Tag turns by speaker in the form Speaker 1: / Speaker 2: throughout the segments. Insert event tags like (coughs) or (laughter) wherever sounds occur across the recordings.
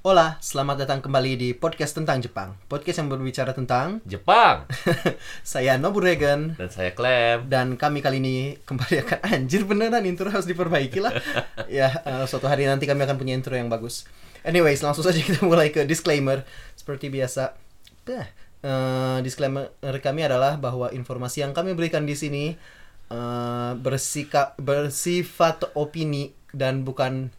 Speaker 1: Hola, selamat datang kembali di podcast tentang Jepang. Podcast yang berbicara tentang
Speaker 2: Jepang (laughs)
Speaker 1: saya Nobu Regen
Speaker 2: dan saya Clem.
Speaker 1: dan kami kali ini kembali akan (laughs) anjir beneran intro harus diperbaiki lah. (laughs) ya, eh, suatu hari nanti kami akan punya intro yang bagus. Anyways, langsung saja kita mulai ke disclaimer seperti biasa. Eh, disclaimer kami adalah bahwa informasi yang kami berikan di sini eh, bersika, bersifat opini dan bukan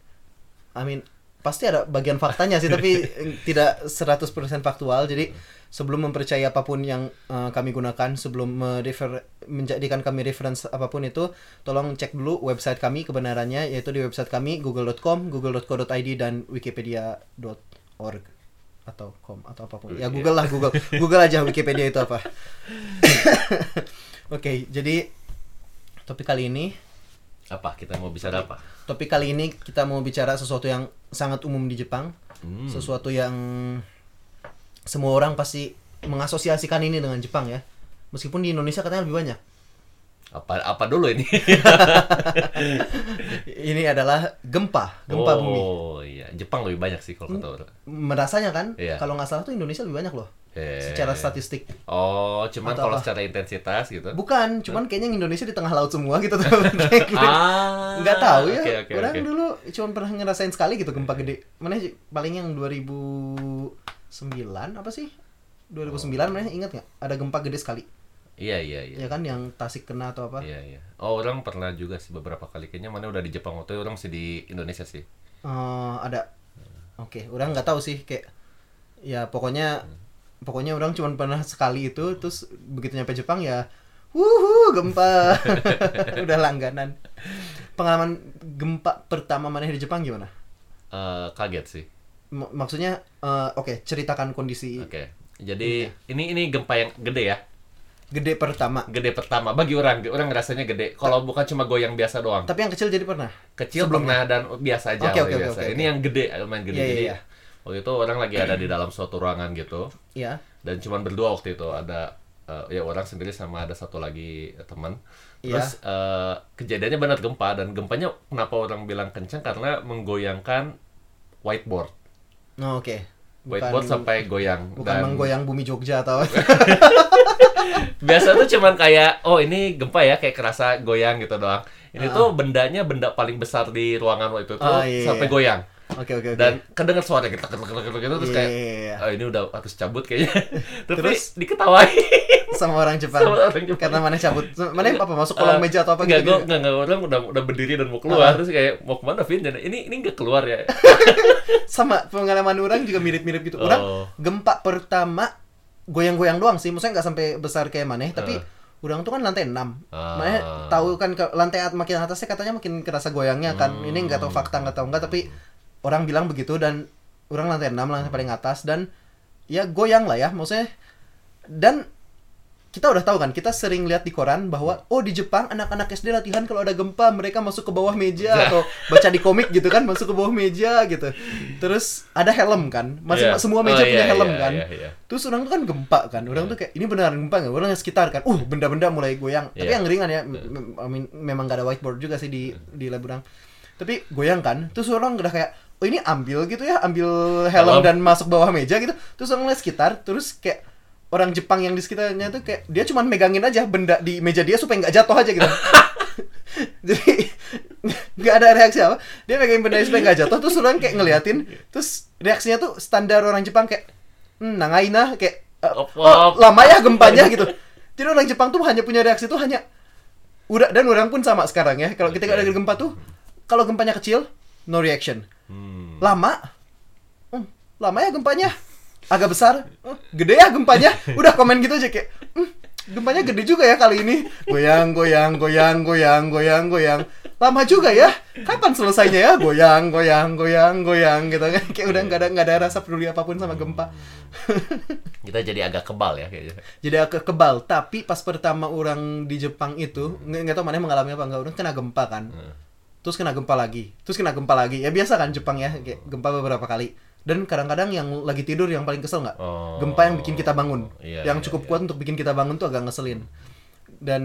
Speaker 1: I mean pasti ada bagian faktanya sih tapi tidak 100% faktual. Jadi sebelum mempercayai apa pun yang eh, kami gunakan sebelum merefer- menjadikan kami reference apa pun itu tolong cek dulu website kami kebenarannya yaitu di website kami google.com, google.co.id dan wikipedia.org atau com atau apa pun. Ya Google lah Google. (laughs) Google aja Wikipedia itu apa. (coughs) Oke, jadi topik kali ini
Speaker 2: Apa kita mau bicara apa?
Speaker 1: Topik kali ini kita mau bicara sesuatu yang sangat umum di Jepang,
Speaker 2: Hmm.
Speaker 1: sesuatu yang semua orang pasti mengasosiasikan ini dengan Jepang ya. Meskipun di Indonesia katanya lebih banyak.
Speaker 2: Apa apa dulu ini? (laughs)
Speaker 1: Ini adalah gempa, gempa bumi.
Speaker 2: oh iya, Jepang lebih banyak sih kalau kata orang.
Speaker 1: Merasanya kan,
Speaker 2: Iya.
Speaker 1: kalau nggak salah tuh Indonesia lebih banyak loh.
Speaker 2: Eh.
Speaker 1: Secara statistik.
Speaker 2: Oh, cuman
Speaker 1: Atau
Speaker 2: kalau
Speaker 1: apa?
Speaker 2: secara intensitas gitu.
Speaker 1: Bukan, cuman kayaknya Indonesia di tengah laut semua gitu tuh. (laughs) Gitu.
Speaker 2: Ah,
Speaker 1: nggak tahu ya.
Speaker 2: Oke oke
Speaker 1: orang
Speaker 2: oke.
Speaker 1: dulu cuma pernah ngerasain sekali gitu gempa gede. Mana sih? paling yang 2009 apa sih? 2009 mana ingat nggak? Ada gempa gede sekali.
Speaker 2: Iya iya iya.
Speaker 1: Ya kan yang Tasik kena atau apa?
Speaker 2: Iya iya. Oh, orang pernah juga sih beberapa kali kayaknya mana udah di Jepang waktu itu orang masih di Indonesia sih.
Speaker 1: Eh, ada. Oke, orang nggak tahu sih kayak ya pokoknya pokoknya orang cuma pernah sekali itu terus begitu nyampe Jepang ya wuhu gempa. (laughs) Udah langganan. Pengalaman gempa pertama mana di Jepang gimana?
Speaker 2: Eh, kaget sih.
Speaker 1: M- maksudnya eh, oke, ceritakan kondisi
Speaker 2: Oke. Jadi ini ini gempa yang gede ya.
Speaker 1: Gede pertama.
Speaker 2: Gede pertama bagi orang, orang ngerasanya gede. Kalau bukan cuma goyang biasa doang.
Speaker 1: Tapi yang kecil jadi pernah.
Speaker 2: kecil
Speaker 1: Sebelumnya.
Speaker 2: pernah dan biasa aja
Speaker 1: Oke, oke, oke,
Speaker 2: biasa.
Speaker 1: oke,
Speaker 2: ini yang gede lumayan gede
Speaker 1: Iya, iya,
Speaker 2: jadi
Speaker 1: iya.
Speaker 2: waktu itu orang lagi ada di dalam suatu ruangan gitu
Speaker 1: Iya.
Speaker 2: dan cuman berdua waktu itu ada eh, ya orang sendiri sama ada satu lagi teman
Speaker 1: Iya.
Speaker 2: terus eh, kejadiannya benar gempa dan gempanya kenapa orang bilang kencang karena menggoyangkan whiteboard
Speaker 1: Oh, oke.
Speaker 2: Whiteboard sampai goyang
Speaker 1: bukan
Speaker 2: dan
Speaker 1: menggoyang bumi Jogja atau (laughs)
Speaker 2: biasa tuh cuman kayak oh ini gempa ya kayak kerasa goyang gitu doang. Ini tuh bendanya benda paling besar di ruangan waktu itu
Speaker 1: Ah, iya,
Speaker 2: sampai
Speaker 1: iya.
Speaker 2: goyang
Speaker 1: Oke oke oke.
Speaker 2: dan kedengar suara gitu, gitu, gitu, gitu, gitu, terus kayak
Speaker 1: Iya.
Speaker 2: oh, ini udah harus cabut kayaknya (laughs) tapi
Speaker 1: Terus?
Speaker 2: diketawain
Speaker 1: sama orang Jepang.
Speaker 2: Sama orang Jepang.
Speaker 1: Karena mana cabut. Mana apa masuk kolong
Speaker 2: Eh,
Speaker 1: meja atau apa
Speaker 2: enggak,
Speaker 1: gitu?
Speaker 2: enggak, enggak, orang udah udah berdiri dan mau keluar
Speaker 1: Ah.
Speaker 2: terus kayak mau ke mana Vin dan ini ini enggak keluar ya (laughs)
Speaker 1: Sama pengalaman orang juga mirip-mirip gitu. Orang
Speaker 2: Oh.
Speaker 1: gempa pertama goyang-goyang doang sih. Maksudnya nggak sampai besar kayak mana, tapi orang tuh kan lantai 6.
Speaker 2: Ah.
Speaker 1: Makanya tahu kan ke lantai at- makin atasnya katanya makin kerasa goyangnya kan.
Speaker 2: Hmm.
Speaker 1: Ini nggak tahu fakta nggak tahu nggak tapi orang bilang begitu dan orang lantai 6 lantai paling atas dan ya goyang lah ya maksudnya. Dan kita udah tahu kan kita sering lihat di koran bahwa oh di Jepang anak-anak SD latihan kalau ada gempa mereka masuk ke bawah meja
Speaker 2: Ya.
Speaker 1: atau baca di komik gitu kan masuk ke bawah meja gitu. Terus ada helm kan masih
Speaker 2: Iya.
Speaker 1: semua meja
Speaker 2: Oh,
Speaker 1: punya
Speaker 2: iya,
Speaker 1: helm
Speaker 2: iya,
Speaker 1: kan.
Speaker 2: iya, iya.
Speaker 1: terus orang tuh kan gempa kan orang tuh kayak ini beneran gempa nggak? Orang yang sekitar kan uh benda-benda mulai goyang. Tapi
Speaker 2: Iya.
Speaker 1: yang ringan ya memang gak ada whiteboard juga sih di di lab orang. Tapi goyang kan terus orang udah kayak oh ini ambil gitu ya ambil helm
Speaker 2: Helm.
Speaker 1: dan masuk bawah meja gitu. Terus orang lihat sekitar terus kayak orang Jepang yang di sekitarnya tuh kayak dia cuma megangin aja benda di meja dia supaya nggak jatuh aja gitu. (laughs) Jadi nggak ada reaksi apa. Dia megangin benda supaya nggak jatuh terus orang kayak ngeliatin terus reaksinya tuh standar orang Jepang kayak hmm, nangaina kayak
Speaker 2: Op,
Speaker 1: oh, lama ya gempanya gitu. Jadi orang Jepang tuh hanya punya reaksi tuh hanya udah dan orang pun sama sekarang ya. Kalau kita
Speaker 2: Oke.
Speaker 1: ada gempa tuh kalau gempanya kecil no reaction.
Speaker 2: Hmm.
Speaker 1: lama. Hmm, lama ya gempanya. Agak besar. "Hmm, gede ya gempanya. Udah komen gitu aja kayak "Hmm, gempanya gede juga ya kali ini. Goyang goyang goyang goyang goyang goyang. Lama juga ya. Kapan selesainya ya? Goyang goyang goyang goyang gitu kan. Kayak udah nggak ada nggak ada rasa peduli apa pun sama gempa.
Speaker 2: Kita jadi agak kebal ya kayaknya.
Speaker 1: Jadi agak kebal. Tapi pas pertama orang di Jepang itu nggak nggak tahu mana mengalami apa enggak orang kena gempa kan.
Speaker 2: Hmm.
Speaker 1: Terus kena gempa lagi terus kena gempa lagi. Ya biasa kan Jepang ya kayak gempa beberapa kali. Dan kadang-kadang yang lagi tidur yang paling kesel nggak?
Speaker 2: Oh.
Speaker 1: gempa yang bikin kita bangun.
Speaker 2: Iya,
Speaker 1: yang
Speaker 2: iya,
Speaker 1: cukup
Speaker 2: iya.
Speaker 1: kuat untuk bikin kita bangun tuh agak ngeselin. Dan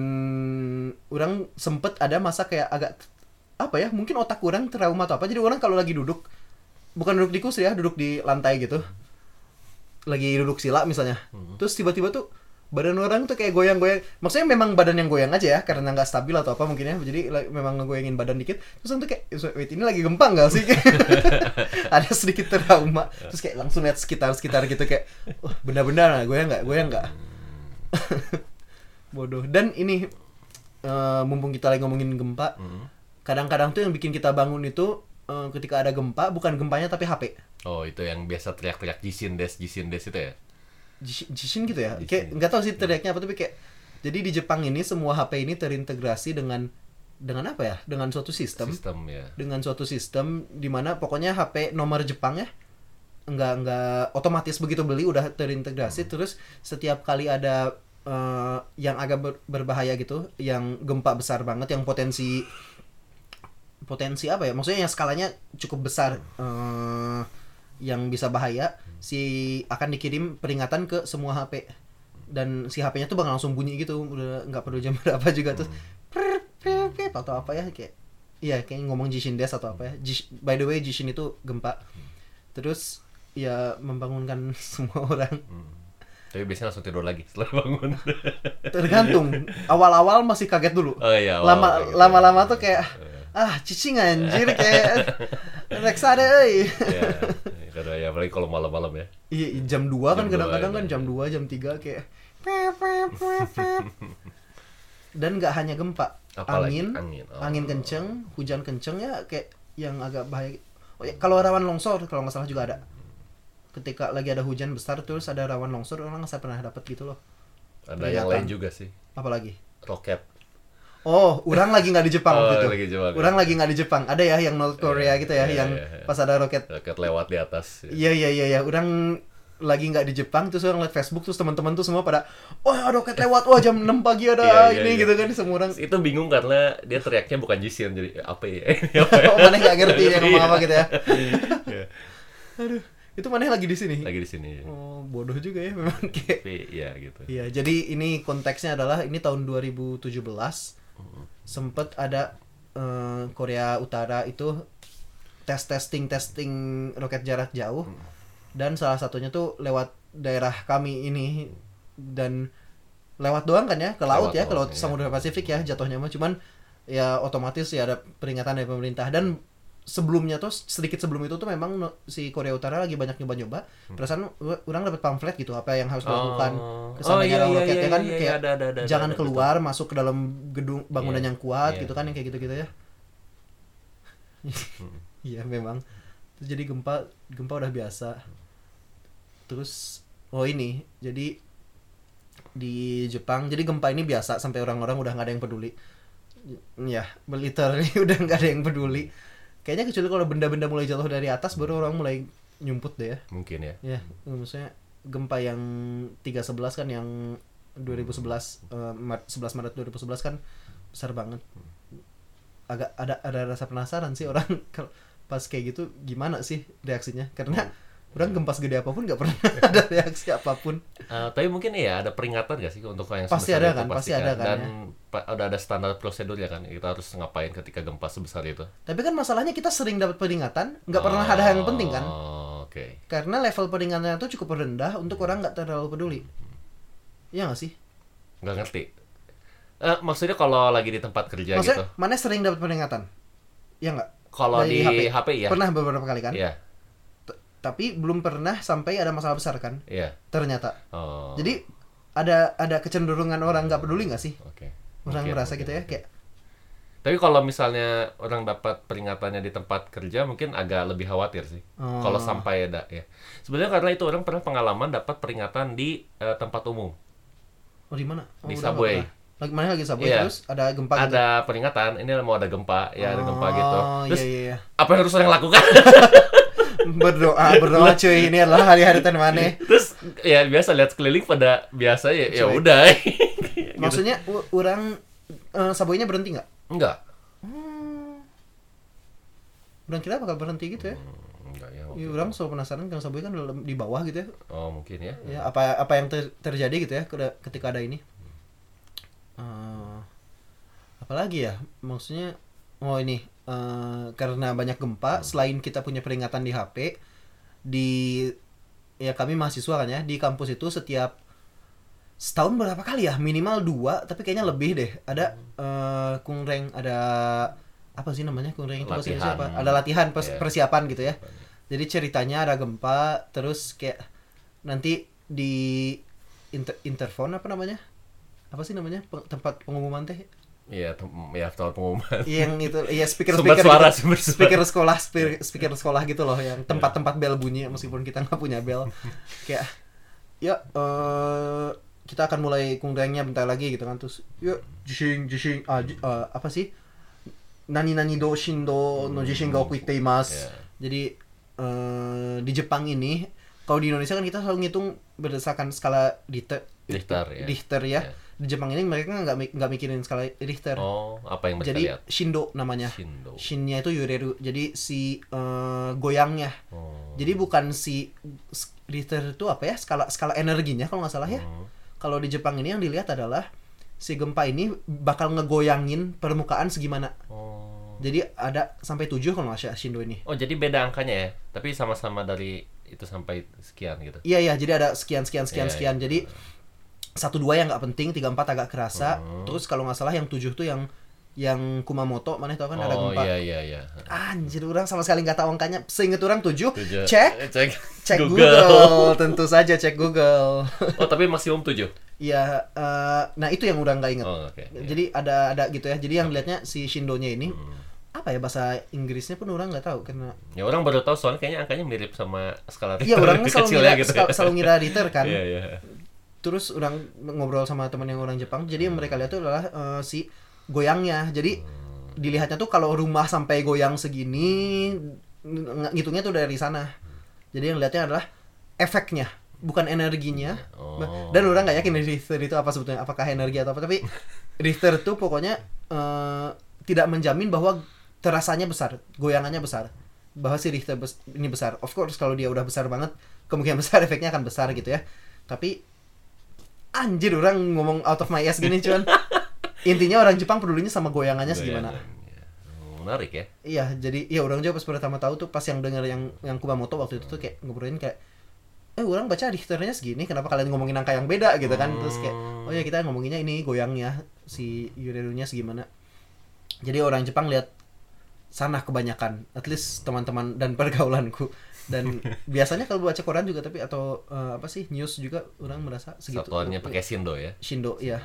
Speaker 1: orang sempet ada masa kayak agak apa ya mungkin otak orang trauma atau apa. Jadi orang kalau lagi duduk bukan duduk di kursi ya duduk di lantai gitu. Lagi duduk sila misalnya. Terus tiba-tiba tuh badan orang tuh kayak goyang-goyang. Maksudnya memang badan yang goyang aja ya karena nggak stabil atau apa mungkin ya. Jadi like, memang ngegoyangin badan dikit. Terus tuh kayak wait ini lagi gempa nggak sih? (laughs) (laughs) Ada sedikit trauma. Terus kayak langsung lihat sekitar-sekitar gitu kayak wah benar-benar nggak? Goyang nggak? Goyang nggak? (laughs) Bodoh. Dan ini eh, mumpung kita lagi ngomongin gempa
Speaker 2: Hmm.
Speaker 1: kadang-kadang tuh yang bikin kita bangun itu eh, ketika ada gempa bukan gempanya tapi HP
Speaker 2: Oh, itu yang biasa teriak-teriak jisin des, jisin des itu ya?
Speaker 1: Jish- Jishin gitu ya?
Speaker 2: Jishin.
Speaker 1: kayak nggak tahu sih teriaknya apa tapi kayak jadi di Jepang ini semua HP ini terintegrasi dengan dengan apa ya? Dengan suatu sistem.
Speaker 2: Sistem ya.
Speaker 1: dengan suatu sistem di mana pokoknya HP nomor Jepang ya nggak nggak otomatis begitu beli udah terintegrasi. Terus setiap kali ada eh, yang agak ber- berbahaya gitu yang gempa besar banget yang potensi potensi apa ya? Maksudnya yang skalanya cukup besar eh, yang bisa bahaya si akan dikirim peringatan ke semua HP dan si HP-nya tuh bakal langsung bunyi gitu udah nggak perlu jam (laughs) berapa juga terus prr, prr, prr, atau apa ya kayak iya kayak ngomong Jishin Des atau apa ya. Jish- by the way Jishin itu gempa. Terus ya membangunkan (laughs) semua orang.
Speaker 2: Hmm. Tapi biasanya langsung tidur lagi setelah bangun. (laughs)
Speaker 1: tergantung. Awal-awal masih kaget dulu.
Speaker 2: Oh iya.
Speaker 1: lama
Speaker 2: awal-
Speaker 1: lama-lama tuh kayak ah cicing anjir kayak reksa deh.
Speaker 2: Ya, ya apalagi kalau malam-malam ya.
Speaker 1: Iya jam 2 kan kadang-kadang
Speaker 2: dua,
Speaker 1: kan
Speaker 2: iya.
Speaker 1: jam 2 jam 3 kayak (laughs) dan nggak hanya gempa
Speaker 2: Apalagi
Speaker 1: angin
Speaker 2: angin. Oh.
Speaker 1: angin kenceng hujan kenceng ya kayak yang agak bahaya oh ya kalau rawan longsor kalau nggak salah juga ada ketika lagi ada hujan besar terus ada rawan longsor orang saya pernah dapat gitu loh
Speaker 2: Ada yang
Speaker 1: Peringatan.
Speaker 2: lain juga sih.
Speaker 1: apalagi
Speaker 2: Roket.
Speaker 1: Oh orang lagi nggak di Jepang
Speaker 2: Oh,
Speaker 1: waktu itu
Speaker 2: lagi Jepang, ya.
Speaker 1: orang lagi nggak di Jepang ada ya yang North Korea
Speaker 2: Iya,
Speaker 1: gitu ya
Speaker 2: iya,
Speaker 1: yang
Speaker 2: iya, iya.
Speaker 1: pas ada roket
Speaker 2: Roket lewat di atas.
Speaker 1: Iya iya iya iya, orang lagi nggak di Jepang terus orang liat Facebook terus teman-teman tuh semua pada wah ada roket lewat wah jam 6 pagi ada (laughs)
Speaker 2: Iya, iya,
Speaker 1: ini
Speaker 2: iya.
Speaker 1: gitu kan semua orang
Speaker 2: Itu bingung karena dia teriaknya bukan jisin jadi apa ya? (laughs)
Speaker 1: oh, mana nggak ngerti ya (laughs) ngomong apa gitu ya
Speaker 2: Iya.
Speaker 1: aduh itu mana lagi di sini
Speaker 2: Lagi di sini.
Speaker 1: oh bodoh juga ya memang kayak
Speaker 2: Tapi ya gitu.
Speaker 1: Iya, jadi ini konteksnya adalah ini tahun 2017 sempet ada eh, Korea Utara itu tes testing testing roket jarak jauh. Dan salah satunya tuh lewat daerah kami ini. Dan lewat doang kan ya ke laut
Speaker 2: Lewat
Speaker 1: ya ke laut
Speaker 2: iya.
Speaker 1: Samudra Pasifik ya jatuhnya mah. Cuman ya otomatis ya ada peringatan dari pemerintah. Dan sebelumnya tuh sedikit sebelum itu tuh memang no- si Korea Utara lagi banyak nyoba-nyoba. Perasaan u- orang dapat pamflet gitu apa yang harus dilakukan
Speaker 2: Oh.
Speaker 1: ke sana
Speaker 2: Oh, iya,
Speaker 1: nyerang
Speaker 2: iya,
Speaker 1: roketnya
Speaker 2: iya,
Speaker 1: kan?
Speaker 2: iya,
Speaker 1: kayak
Speaker 2: ada, ada, ada,
Speaker 1: jangan
Speaker 2: ada,
Speaker 1: keluar masuk ke dalam gedung bangunan
Speaker 2: Iya,
Speaker 1: yang kuat
Speaker 2: iya.
Speaker 1: gitu kan yang kayak gitu-gitu ya. (laughs) Iya memang. Terus jadi gempa gempa udah biasa. Terus oh ini jadi di Jepang jadi gempa ini biasa sampai orang-orang udah nggak ada yang peduli. Ya literally (laughs) udah nggak ada yang peduli kayaknya kecuali kalau benda-benda mulai jatuh dari atas baru orang mulai nyumput deh ya
Speaker 2: Mungkin ya.
Speaker 1: Ya, maksudnya gempa yang 311 kan yang 2011 eh, Mar- 11 Maret 2011 kan besar banget. Agak ada ada rasa penasaran sih orang (laughs) kalau pas kayak gitu gimana sih reaksinya? Karena orang gempa segede apa pun nggak pernah (laughs) ada reaksi apa pun.
Speaker 2: Eh, tapi mungkin ya ada peringatan gak sih untuk yang
Speaker 1: Pasti ada
Speaker 2: itu?
Speaker 1: kan, pasti ada kan,
Speaker 2: Dan pa- udah ada standar prosedur ya kan, kita harus ngapain ketika gempa sebesar itu.
Speaker 1: Tapi kan masalahnya kita sering dapat peringatan, nggak pernah ada yang penting kan?
Speaker 2: Oh, Oke.
Speaker 1: Karena level peringatannya itu cukup rendah untuk orang nggak terlalu peduli. Iya nggak sih?
Speaker 2: Nggak ngerti. Eh, maksudnya kalau lagi di tempat kerja
Speaker 1: Maksudnya
Speaker 2: gitu.
Speaker 1: mana sering dapat peringatan? Iya nggak?
Speaker 2: Kalau
Speaker 1: Dari
Speaker 2: di HP, ya.
Speaker 1: Pernah beberapa kali kan?
Speaker 2: Iya,
Speaker 1: T- tapi belum pernah sampai ada masalah besar kan
Speaker 2: iya.
Speaker 1: ternyata
Speaker 2: Oh.
Speaker 1: jadi ada ada kecenderungan orang nggak peduli nggak sih
Speaker 2: Oke.
Speaker 1: orang
Speaker 2: Mungkin,
Speaker 1: merasa
Speaker 2: mungkin,
Speaker 1: gitu ya kayak
Speaker 2: Tapi kalau misalnya orang dapat peringatannya di tempat kerja mungkin agak lebih khawatir sih.
Speaker 1: Oh.
Speaker 2: Kalau sampai ada ya. Sebenarnya karena itu orang pernah pengalaman dapat peringatan di eh, tempat umum.
Speaker 1: oh di mana oh,
Speaker 2: Di subway.
Speaker 1: lagi mana lagi subway
Speaker 2: Iya.
Speaker 1: terus ada gempa gitu
Speaker 2: Ada peringatan, ini mau ada gempa, ya ada gempa gitu.
Speaker 1: oh
Speaker 2: Terus
Speaker 1: iya iya iya
Speaker 2: apa yang harus orang lakukan? (laughs)
Speaker 1: berdoa berdoa cuy. Ini adalah hari-hari termane
Speaker 2: Terus ya biasa lihat sekeliling pada biasa ya ya udah. (laughs) Gitu.
Speaker 1: maksudnya orang eh, subway-nya berhenti nggak?
Speaker 2: Enggak.
Speaker 1: orang kira bakal berhenti gitu ya?
Speaker 2: Hmm, Enggak ya. waktu
Speaker 1: Iya, orang selalu penasaran kan subway kan di bawah gitu ya?
Speaker 2: Oh, mungkin ya.
Speaker 1: ya apa apa yang ter- terjadi gitu ya ketika ada ini? Eh, apalagi ya? Maksudnya oh ini eh, karena banyak gempa selain kita punya peringatan di HP di ya kami mahasiswa kan ya di kampus itu setiap setahun berapa kali ya? Minimal dua tapi kayaknya lebih deh. Ada eh, kungreng ada apa sih namanya kungreng itu bahasa Indonesia
Speaker 2: Latihan.
Speaker 1: apa ada latihan pers-
Speaker 2: Iya.
Speaker 1: persiapan gitu ya. Jadi ceritanya ada gempa terus kayak nanti di inter interphone apa namanya? Apa sih namanya? Peng- tempat pengumuman teh
Speaker 2: Iya, ya tempat pengumuman.
Speaker 1: yang itu ya speaker speaker
Speaker 2: suara,
Speaker 1: gitu.
Speaker 2: sumber suara.
Speaker 1: speaker sekolah speaker, speaker sekolah gitu loh yang tempat-tempat bel bunyi meskipun kita nggak punya bel kayak ya eh kita akan mulai kungrengnya bentar lagi gitu kan terus yuk jishing jishing ah, ji- eh, apa sih nani nani do shindo no jishin ga okiteimasu
Speaker 2: Ya.
Speaker 1: jadi eh di Jepang ini kalau di Indonesia kan kita selalu ngitung berdasarkan skala Richter
Speaker 2: Richter, ya.
Speaker 1: Richter ya.
Speaker 2: Ya.
Speaker 1: Di Jepang ini mereka nggak nggak mikirin skala Richter.
Speaker 2: Oh, apa yang mereka
Speaker 1: Jadi
Speaker 2: lihat?
Speaker 1: Shindo namanya.
Speaker 2: Shindo.
Speaker 1: Shinnya itu yureru. Jadi si eh, goyangnya.
Speaker 2: Oh.
Speaker 1: Jadi bukan si Richter itu apa ya? Skala skala energinya kalau nggak salah ya.
Speaker 2: Hmm.
Speaker 1: Kalau di Jepang ini yang dilihat adalah si gempa ini bakal ngegoyangin permukaan segimana.
Speaker 2: Oh.
Speaker 1: Jadi ada sampai 7 kalau nggak salah Shindo ini.
Speaker 2: Oh, jadi beda angkanya ya. Tapi sama-sama dari itu sampai sekian gitu.
Speaker 1: Iya iya, jadi ada sekian sekian sekian
Speaker 2: Iya,
Speaker 1: sekian.
Speaker 2: iya.
Speaker 1: Jadi satu dua yang nggak penting, tiga empat agak kerasa.
Speaker 2: Hmm.
Speaker 1: Terus kalau nggak salah yang tujuh tuh yang yang Kumamoto, mana tahu kan ada
Speaker 2: oh,
Speaker 1: gempa.
Speaker 2: iya iya iya.
Speaker 1: Anjir orang sama sekali nggak tahu angkanya. Seinget orang tujuh.
Speaker 2: Tujuh.
Speaker 1: Cek,
Speaker 2: Eh, Cek.
Speaker 1: cek Google. Tentu saja cek Google. (laughs)
Speaker 2: Oh, tapi maksimum 7.
Speaker 1: Iya, eh, nah itu yang udah nggak inget.
Speaker 2: Oh, oke. iya.
Speaker 1: Jadi ada ada gitu ya. Jadi yang lihatnya si Shindonya ini
Speaker 2: Hmm.
Speaker 1: apa ya bahasa Inggrisnya pun orang nggak tahu karena
Speaker 2: Ya orang baru tahu soalnya kayaknya angkanya mirip sama skala
Speaker 1: iya orang selalu
Speaker 2: kecilnya
Speaker 1: ngira
Speaker 2: gitu.
Speaker 1: selalu, selalu ngira Ritter kan.
Speaker 2: Iya, iya.
Speaker 1: Terus orang ngobrol sama teman yang orang Jepang jadi yang mereka lihat itu adalah eh, si goyangnya. Jadi dilihatnya tuh kalau rumah sampai goyang segini ng- ngitungnya tuh dari sana. Jadi yang lihatnya adalah efeknya bukan energinya.
Speaker 2: Oh.
Speaker 1: dan orang nggak yakin Richter itu apa sebetulnya apakah energi atau apa tapi Richter tuh pokoknya eh, tidak menjamin bahwa terasanya besar goyangannya besar. Bahwa si Richter bes- ini besar. Of course kalau dia udah besar banget kemungkinan (laughs) besar efeknya akan besar gitu ya. Tapi anjir orang ngomong out of my ass gini cuman. (laughs) Intinya orang Jepang pedulinya sama goyangannya segimana.
Speaker 2: ya. Oh, Menarik ya.
Speaker 1: iya jadi iya orang juga pas pertama tahu tuh pas yang denger yang yang Kumamoto waktu itu tuh kayak ngobrolin kayak eh orang baca Richternya segini kenapa kalian ngomongin angka yang beda? gitu kan. Terus kayak oh ya kita ngomonginnya ini goyangnya si Yurerunya segimana. Jadi orang Jepang lihat sana kebanyakan at least teman-teman dan pergaulanku dan (laughs) biasanya kalau baca koran juga tapi atau eh, apa sih news juga orang merasa segitu
Speaker 2: Satuannya pakai Shindo ya.
Speaker 1: Shindo ya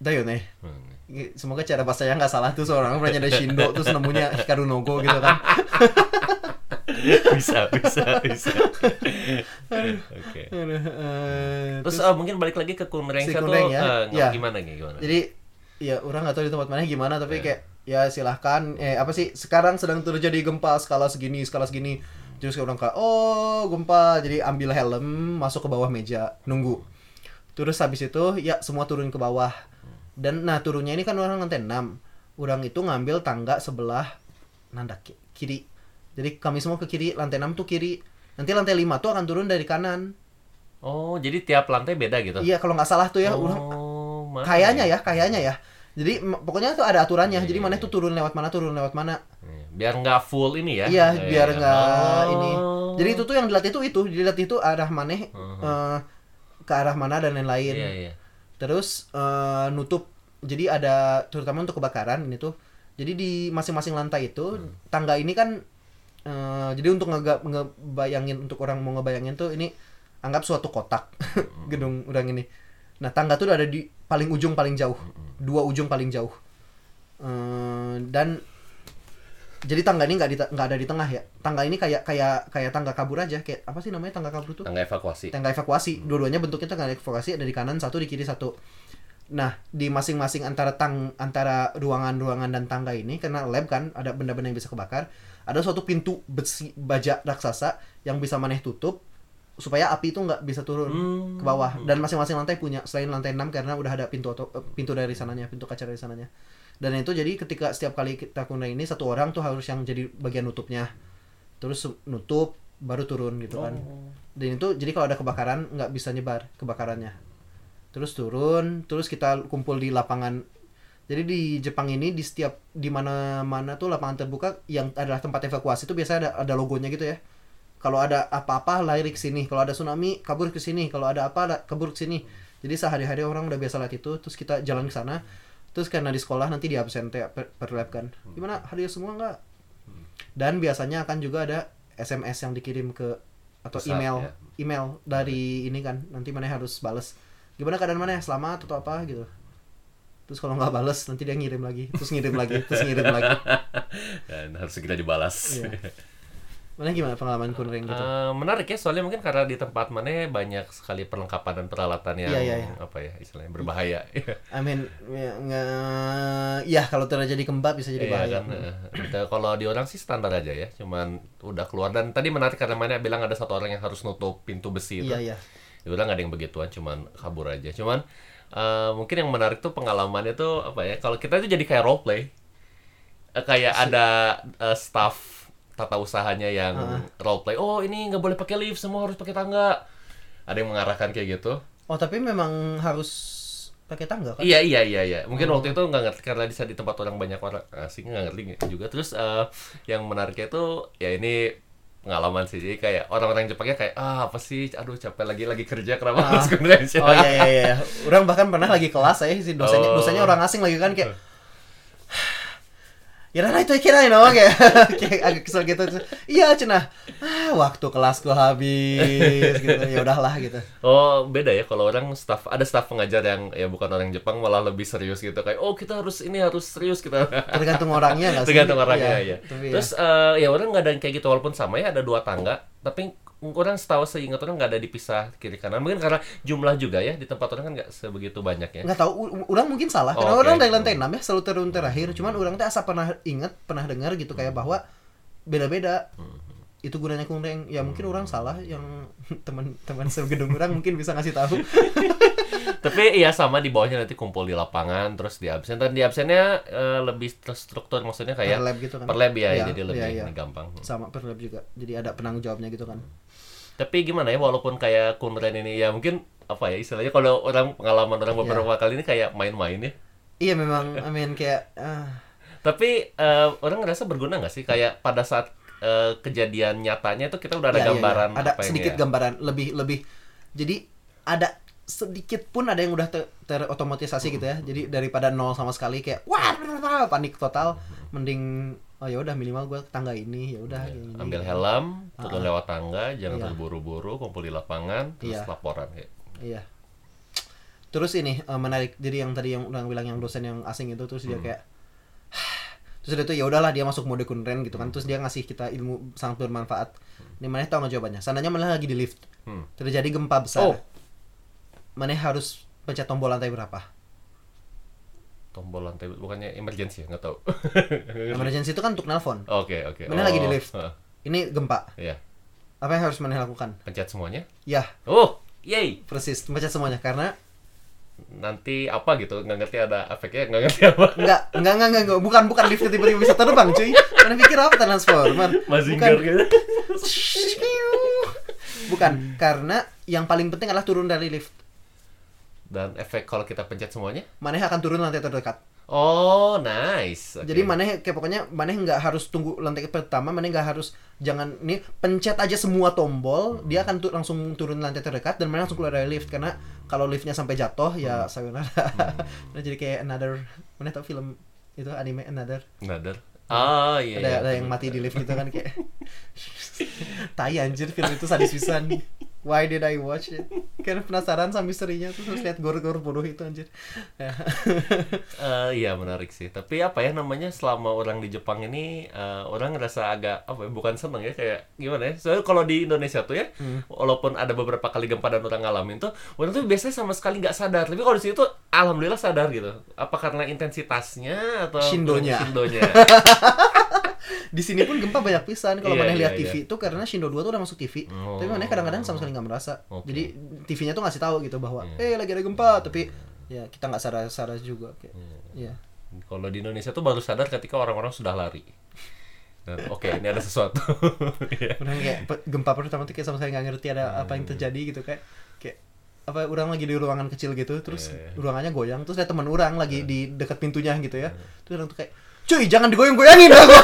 Speaker 1: Dayo nih
Speaker 2: Hmm.
Speaker 1: Semoga cara bahasanya nggak salah tuh seorang pernah ada Shindo terus nemunya Hikaru Nogo gitu kan. (laughs)
Speaker 2: bisa, bisa, bisa. (laughs) Oke.
Speaker 1: Aduh, eh,
Speaker 2: Terus
Speaker 1: terus,
Speaker 2: eh, mungkin balik lagi ke Kunreng
Speaker 1: Si
Speaker 2: satu
Speaker 1: Kunreng ya,
Speaker 2: eh,
Speaker 1: ya.
Speaker 2: gimana nih gimana?
Speaker 1: jadi ya orang nggak tahu di tempat mana gimana tapi
Speaker 2: Ya.
Speaker 1: kayak ya silahkan. Eh apa sih? Sekarang sedang terjadi gempa skala segini skala segini. Terus orang kayak oh gempa. Jadi ambil helm masuk ke bawah meja nunggu. Terus habis itu ya semua turun ke bawah. Dan nah turunnya ini kan orang lantai 6 orang itu ngambil tangga sebelah nanda ki- kiri. Jadi kami semua ke kiri lantai 6 tuh kiri. Nanti lantai 5 tuh akan turun dari kanan.
Speaker 2: Oh, jadi tiap lantai beda gitu?
Speaker 1: iya kalau nggak salah tuh ya. Orang
Speaker 2: Oh, mana
Speaker 1: kayaknya ya kayaknya ya jadi pokoknya tuh ada aturannya
Speaker 2: Iya,
Speaker 1: jadi
Speaker 2: iya,
Speaker 1: mana
Speaker 2: iya.
Speaker 1: tuh turun lewat mana turun lewat mana
Speaker 2: Biar nggak full ini ya?
Speaker 1: iya biar nggak
Speaker 2: oh.
Speaker 1: ini jadi itu tuh yang dilatih itu itu dilatih itu arah mana
Speaker 2: Mhm.
Speaker 1: eh, ke arah mana dan lain-lain
Speaker 2: Iya, iya.
Speaker 1: terus eh, nutup jadi ada terutama untuk kebakaran ini tuh jadi di masing-masing lantai itu
Speaker 2: Hmm.
Speaker 1: tangga ini kan eh, jadi untuk ngebayangin untuk orang mau ngebayangin tuh ini anggap suatu kotak (laughs)
Speaker 2: Hmm.
Speaker 1: gedung orang ini nah tangga tuh ada di paling ujung paling jauh
Speaker 2: Hmm.
Speaker 1: Dua ujung paling jauh. Eh, dan jadi tangga ini nggak nggak ada di tengah ya? Tangga ini kayak kayak kayak tangga kabur aja kayak apa sih namanya tangga kabur tuh?
Speaker 2: Tangga evakuasi.
Speaker 1: tangga evakuasi. Dua-duanya bentuknya tangga evakuasi ada di kanan satu di kiri satu. Nah di masing-masing antara tang antara ruangan-ruangan dan tangga ini karena lab kan ada benda-benda yang bisa kebakar ada suatu pintu besi baja raksasa yang bisa maneh tutup supaya api itu nggak bisa turun
Speaker 2: Hmm.
Speaker 1: ke bawah dan masing-masing lantai punya selain lantai 6 karena udah ada pintu auto, eh, pintu dari sananya pintu kaca dari sananya dan itu jadi ketika setiap kali kita kunai ini satu orang tuh harus yang jadi bagian nutupnya terus nutup baru turun gitu kan
Speaker 2: Oh.
Speaker 1: dan itu jadi kalau ada kebakaran nggak bisa nyebar kebakarannya terus turun terus kita kumpul di lapangan Jadi di Jepang ini di setiap di mana-mana tuh lapangan terbuka yang adalah tempat evakuasi itu biasanya ada ada logonya gitu ya. Kalau ada apa-apa lari ke sini, kalau ada tsunami kabur ke sini, kalau ada apa kabur ke sini. Jadi sehari-hari orang udah biasa lihat itu, terus kita jalan ke sana. Terus karena di sekolah nanti di absen teh per, per lab kan. Gimana hadir semua nggak? Dan biasanya akan juga ada SMS yang dikirim ke atau
Speaker 2: Pusat,
Speaker 1: email
Speaker 2: ya.
Speaker 1: email dari ini kan nanti mana harus bales gimana keadaan mana selamat atau apa gitu terus kalau nggak bales nanti dia ngirim lagi terus ngirim lagi terus ngirim lagi (laughs)
Speaker 2: Dan harus segera dibalas.
Speaker 1: Iya. (laughs) mana gimana pengalaman kuning gitu
Speaker 2: Eh, menarik ya soalnya mungkin karena di tempat mana banyak sekali perlengkapan dan peralatan yang
Speaker 1: Iya, iya, iya.
Speaker 2: apa ya istilahnya berbahaya.
Speaker 1: I mean ya, ya kalau terjadi gempa bisa jadi
Speaker 2: Iya
Speaker 1: bahaya
Speaker 2: kan. eh, kalau di orang sih standar aja ya, cuman udah keluar dan tadi menarik karena mana bilang ada satu orang yang harus nutup pintu besi itu.
Speaker 1: iya iya
Speaker 2: Ya udah nggak ada yang begituan, cuman kabur aja. Cuman eh, mungkin yang menarik tuh pengalamannya tuh apa ya? Kalau kita itu jadi kayak role play, Eh, kayak ada eh, staff tata usahanya yang role play. Oh ini nggak boleh pakai lift, semua harus pakai tangga. Ada yang mengarahkan kayak gitu.
Speaker 1: oh tapi memang harus pakai tangga kan
Speaker 2: Iya iya iya iya. Mungkin waktu itu nggak ngerti karena di di tempat orang banyak orang asing nggak ngerti juga. Terus eh, yang menariknya itu ya ini pengalaman sih. Jadi kayak orang-orang Jepangnya kayak ah apa sih, aduh capek lagi lagi kerja kenapa harus (laughs) ke Indonesia.
Speaker 1: oh iya iya iya orang bahkan pernah lagi kelas saya si dosennya
Speaker 2: Oh.
Speaker 1: dosennya orang asing lagi kan kayak ya nah itu kira no kayak (laughs) kayak agak kesel gitu. Iya cina. Ah waktu kelasku habis gitu. Ya udahlah gitu.
Speaker 2: Oh beda ya kalau orang staff ada staff pengajar yang ya bukan orang Jepang malah lebih serius gitu. Kayak oh kita harus ini harus serius kita.
Speaker 1: tergantung orangnya nggak sih?
Speaker 2: Tergantung orangnya ya.
Speaker 1: tapi ya.
Speaker 2: Terus eh, ya orang nggak ada yang kayak gitu walaupun sama ya ada dua tangga. Tapi orang setahu seingat orang nggak ada dipisah kiri kanan mungkin karena jumlah juga ya di tempat orang kan nggak sebegitu banyak ya.
Speaker 1: nggak tahu orang mungkin salah karena
Speaker 2: Oh, oke.
Speaker 1: orang dari lantai 6 ya selalu turun terakhir cuman orang teh asa pernah inget pernah dengar gitu kayak bahwa beda-beda
Speaker 2: Hmm.
Speaker 1: Itu gunanya kureng ya mungkin orang salah yang (laughs) teman-teman segedung orang mungkin bisa ngasih tahu. (laughs)
Speaker 2: Tapi iya sama di bawahnya nanti kumpul di lapangan terus di absen. Dan di absennya eh, lebih terstruktur maksudnya
Speaker 1: per
Speaker 2: kayak
Speaker 1: lab gitu kan?
Speaker 2: per lab ya,
Speaker 1: Iya,
Speaker 2: jadi lebih ini gampang.
Speaker 1: sama per lab juga. Jadi ada penanggung jawabnya gitu kan.
Speaker 2: Tapi gimana ya walaupun kayak Kunren ini ya mungkin apa ya istilahnya kalau orang pengalaman orang
Speaker 1: Iya.
Speaker 2: beberapa kali ini kayak main-main ya.
Speaker 1: iya memang I mean kayak ah,
Speaker 2: Tapi eh, orang ngerasa berguna nggak sih? Kayak pada saat eh, kejadian nyatanya itu kita udah ada
Speaker 1: iya, iya, iya.
Speaker 2: gambaran
Speaker 1: ada
Speaker 2: apa
Speaker 1: sedikit
Speaker 2: ya?
Speaker 1: gambaran lebih lebih jadi ada sedikit pun ada yang udah ter- terotomatisasi gitu ya jadi daripada nol sama sekali kayak wah panik total mending oh ya udah minimal gue tangga ini ya udah.
Speaker 2: Iya, ambil helm, turun lewat tangga, jangan
Speaker 1: Iya.
Speaker 2: terburu-buru, kumpul di lapangan, terus
Speaker 1: Iya.
Speaker 2: laporan kayak.
Speaker 1: iya terus ini eh, menarik jadi yang tadi yang udah bilang yang dosen yang asing itu terus dia
Speaker 2: Hmm.
Speaker 1: kayak terus udah itu ya udahlah dia masuk mode kunren gitu kan terus dia ngasih kita ilmu sangat bermanfaat ini mana tahu nggak jawabannya sananya malah lagi di lift
Speaker 2: Hmm.
Speaker 1: terjadi gempa besar
Speaker 2: Oh.
Speaker 1: mana harus pencet tombol lantai berapa
Speaker 2: Tombol lantai bukannya emergency ya, nggak tahu. (laughs)
Speaker 1: emergency itu kan untuk nelpon
Speaker 2: Oke, oke.
Speaker 1: Mana lagi di
Speaker 2: Oh,
Speaker 1: lift? ini gempa
Speaker 2: Iya.
Speaker 1: apa yang harus mana lakukan
Speaker 2: Pencet semuanya.
Speaker 1: ya
Speaker 2: Oh, yay.
Speaker 1: persis pencet semuanya karena
Speaker 2: Nanti apa gitu, nggak ngerti ada efeknya, nggak ngerti apa.
Speaker 1: enggak enggak enggak enggak, enggak. bukan bukan lift tiba-tiba bisa terbang cuy mana pikir apa transformer
Speaker 2: Mazinger
Speaker 1: bukan
Speaker 2: gitu.
Speaker 1: bukan karena yang paling penting adalah turun dari lift
Speaker 2: Dan efek kalau kita pencet semuanya?
Speaker 1: maneh akan turun lantai terdekat
Speaker 2: Oh, nice. Oke.
Speaker 1: jadi maneh kayak pokoknya maneh nggak harus tunggu lantai pertama maneh nggak harus jangan ini pencet aja semua tombol dia akan tu- langsung turun lantai terdekat dan maneh langsung keluar dari lift karena kalau liftnya sampai jatuh ya sayonara (laughs) nah, jadi kayak another maneh tau film itu anime another
Speaker 2: Another. Ah, iya.
Speaker 1: ada
Speaker 2: iya.
Speaker 1: ada yang mati di lift gitu kan kayak (laughs) tai anjir film itu sadis pisan (laughs) why did I watch it karena penasaran sama misterinya terus harus lihat gor-gor bodoh itu anjir ya. (laughs)
Speaker 2: Eh, iya menarik sih. Tapi apa ya namanya selama orang di Jepang ini eh, orang ngerasa agak apa ya bukan seneng ya kayak gimana ya. Soalnya kalau di Indonesia tuh ya,
Speaker 1: Hmm.
Speaker 2: walaupun ada beberapa kali gempa dan orang ngalamin tuh, orang tuh biasanya sama sekali nggak sadar. Tapi kalau di situ tuh alhamdulillah sadar gitu. Apa karena intensitasnya atau
Speaker 1: Shindonya.
Speaker 2: Shindonya. (laughs)
Speaker 1: di sini pun gempa banyak pisan kalau
Speaker 2: Iya,
Speaker 1: mana
Speaker 2: iya,
Speaker 1: lihat
Speaker 2: iya.
Speaker 1: TV itu karena Shindo 2 tuh udah masuk TV
Speaker 2: Oh.
Speaker 1: tapi mana kadang-kadang sama sekali nggak merasa
Speaker 2: Oke.
Speaker 1: jadi TV-nya tuh ngasih tahu gitu bahwa
Speaker 2: Iya.
Speaker 1: eh lagi ada gempa tapi ya kita nggak sadar-sadar juga kayak ya
Speaker 2: kalau di Indonesia tuh baru sadar ketika orang-orang sudah lari. Oke, ini ada sesuatu. (laughs) Iya.
Speaker 1: Beneran kayak gempa pertama tuh kayak sama sekali nggak ngerti ada apa yang terjadi gitu kayak kayak apa orang lagi di ruangan kecil gitu terus
Speaker 2: Iya.
Speaker 1: ruangannya goyang terus ada teman orang lagi di dekat pintunya gitu ya terus orang tuh kayak cuy jangan digoyang-goyangin lah gua."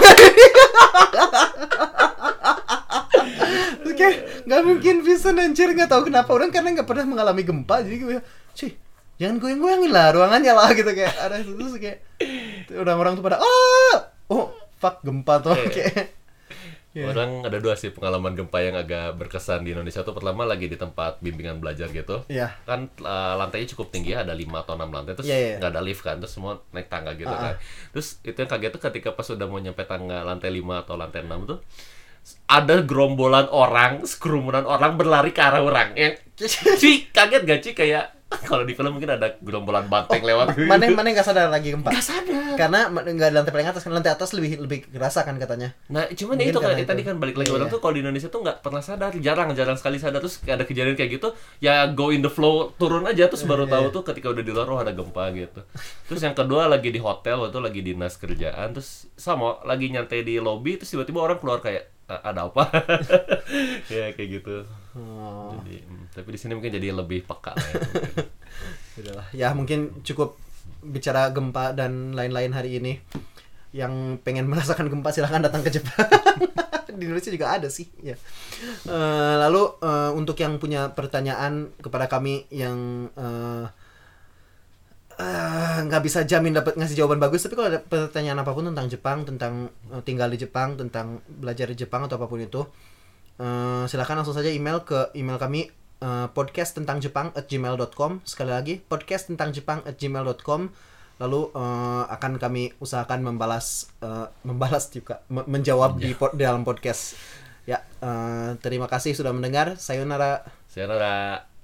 Speaker 1: Terus kayak nggak mungkin bisa anjir nggak tahu kenapa orang karena nggak pernah mengalami gempa jadi gue cuy jangan goyang-goyangin lah ruangannya lah gitu kayak ada terus kayak orang-orang tuh pada oh oh fuck gempa tuh
Speaker 2: Iya.
Speaker 1: kayak Iya.
Speaker 2: Orang ada dua sih pengalaman gempa yang agak berkesan di Indonesia tuh pertama lagi di tempat bimbingan belajar gitu.
Speaker 1: Iya.
Speaker 2: Kan uh, lantainya cukup tinggi ada 5 atau 6 lantai terus
Speaker 1: Iya, iya.
Speaker 2: nggak ada lift kan terus semua naik tangga gitu
Speaker 1: Ah, ah.
Speaker 2: kan. Terus itu yang kaget tuh ketika pas udah mau nyampe tangga lantai 5 atau lantai 6 tuh ada gerombolan orang, sekerumunan orang berlari ke arah orang. Yang (laughs) Ci, kaget gak Ci kayak (laughs) kalau di film mungkin ada gerombolan banteng lewat.
Speaker 1: Oh, mana mana nggak sadar lagi gempa
Speaker 2: Nggak sadar.
Speaker 1: karena nggak lantai paling atas kan lantai atas lebih lebih kerasa kan katanya
Speaker 2: Nah, cuman
Speaker 1: Mungkin
Speaker 2: ya itu kan
Speaker 1: karena
Speaker 2: tadi
Speaker 1: itu.
Speaker 2: kan balik lagi
Speaker 1: Iya,
Speaker 2: orang
Speaker 1: iya.
Speaker 2: tuh kalau di Indonesia tuh nggak pernah sadar, jarang jarang sekali sadar terus ada kejadian kayak gitu, ya go in the flow turun aja terus baru
Speaker 1: Iya,
Speaker 2: tahu tuh ketika udah di luar oh ada gempa gitu. Terus yang kedua lagi di hotel waktu itu lagi dinas kerjaan terus sama lagi nyantai di lobby terus tiba-tiba orang keluar kayak "A- ada apa? (laughs) ya kayak gitu.
Speaker 1: oh,
Speaker 2: Jadi, hmm, tapi di sini mungkin jadi lebih peka lah ya. (laughs)
Speaker 1: ya mungkin cukup bicara gempa dan lain-lain hari ini. Yang pengen (laughs) merasakan gempa silahkan datang ke Jepang. (laughs) Di Indonesia juga ada sih ya. Eh, lalu eh, untuk yang punya pertanyaan kepada kami yang eh, nggak bisa jamin dapat ngasih jawaban bagus tapi kalau ada pertanyaan apa pun tentang Jepang tentang tinggal di Jepang tentang belajar di Jepang atau apa pun itu eh, silakan langsung saja email ke email kami eh, podcast tentang Jepang at gmail.com sekali lagi podcast tentang Jepang at gmail.com lalu eh, akan kami usahakan membalas eh, membalas juga me- menjawab di pod- dalam podcast. Ya eh, terima kasih sudah mendengar. Sayonara.
Speaker 2: Sayonara.